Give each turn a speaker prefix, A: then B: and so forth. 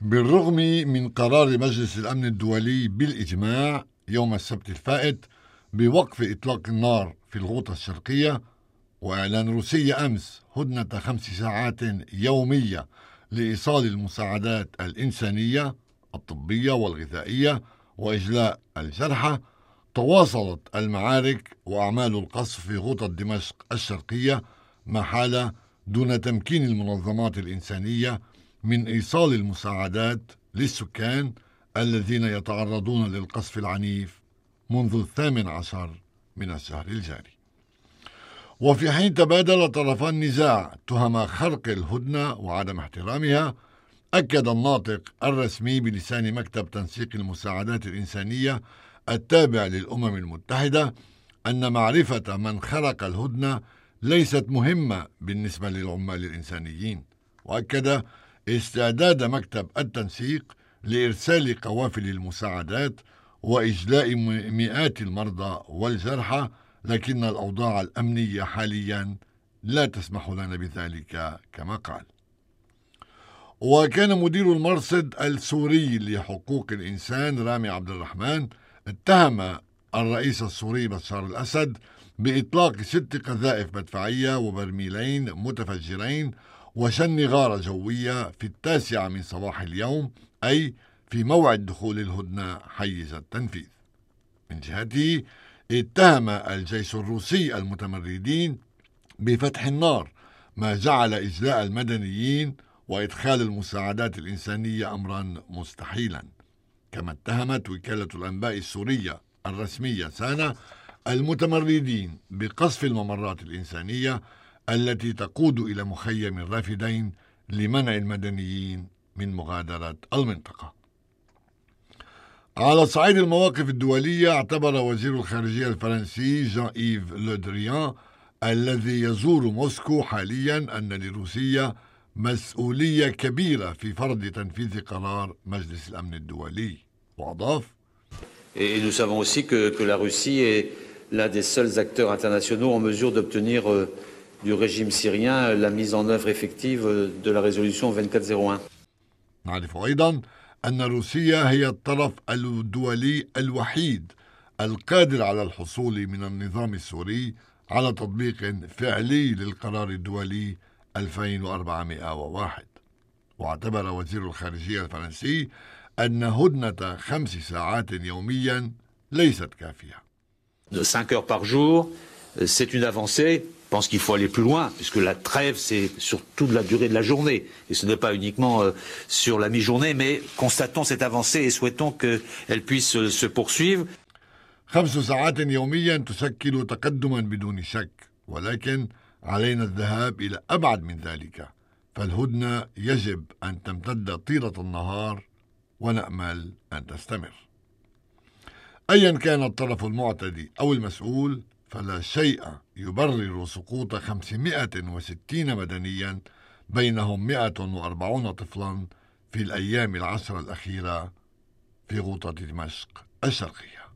A: بالرغم من قرار مجلس الأمن الدولي بالإجماع يوم السبت الفائت بوقف إطلاق النار في الغوطة الشرقية وإعلان روسيا أمس هدنة خمس ساعات يومية لإيصال المساعدات الإنسانية الطبية والغذائية وإجلاء الجرحى تواصلت المعارك وأعمال القصف في غوطة دمشق الشرقية ما حال دون تمكين المنظمات الإنسانية من إيصال المساعدات للسكان الذين يتعرضون للقصف العنيف منذ الثامن عشر من الشهر الجاري. وفي حين تبادل طرفا النزاع تهم خرق الهدنة وعدم احترامها أكد الناطق الرسمي بلسان مكتب تنسيق المساعدات الإنسانية التابع للأمم المتحدة أن معرفة من خرق الهدنة ليست مهمة بالنسبة للعمال الإنسانيين وأكد استعداد مكتب التنسيق لإرسال قوافل المساعدات وإجلاء مئات المرضى والجرحى لكن الأوضاع الأمنية حاليا لا تسمح لنا بذلك كما قال. وكان مدير المرصد السوري لحقوق الإنسان رامي عبد الرحمن اتهم الرئيس السوري بشار الأسد بإطلاق ست قذائف مدفعية وبرميلين متفجرين وشن غارة جوية في التاسعة من صباح اليوم أي في موعد دخول الهدنة حيز التنفيذ. من جهته اتهم الجيش الروسي المتمردين بفتح النار ما جعل إجلاء المدنيين وإدخال المساعدات الإنسانية أمرا مستحيلا. كما اتهمت وكالة الأنباء السورية الرسمية سانا المتمردين بقصف الممرات الإنسانية التي تقود إلى مخيم رافدين لمنع المدنيين من مغادرة المنطقة. على صعيد المواقف الدولية اعتبر وزير الخارجية الفرنسي جان إيف لودريان الذي يزور موسكو حاليا أن لروسيا مسؤولية كبيرة في فرض تنفيذ قرار مجلس الأمن الدولي. وأضاف
B: Et nous savons aussi que, que la Russie est l'un des seuls acteurs internationaux en mesure d'obtenir euh, du régime syrien la mise en œuvre effective de la résolution 2401.
A: نعرف أيضا أن روسيا هي الطرف الدولي الوحيد القادر على الحصول من النظام السوري على تطبيق فعلي للقرار الدولي 2401 واعتبر وزير الخارجية الفرنسي أن هدنة خمس ساعات يوميا ليست كافية.
B: De 5 heures par jour, c'est une avancée. Je pense qu'il faut aller plus loin, puisque la trêve, c'est sur toute la durée de la journée. Et ce n'est pas uniquement euh, sur la mi-journée, mais constatons cette avancée et souhaitons qu'elle puisse euh, se poursuivre.
A: خمس ساعات يوميا تشكل تقدما بدون شك ولكن علينا الذهاب إلى أبعد من ذلك فالهدنة يجب أن تمتد طيلة النهار ونأمل أن تستمر أيا كان الطرف المعتدي أو المسؤول فلا شيء يبرر سقوط 560 مدنيا بينهم 140 طفلا في الأيام العشر الأخيرة في غوطة دمشق الشرقية.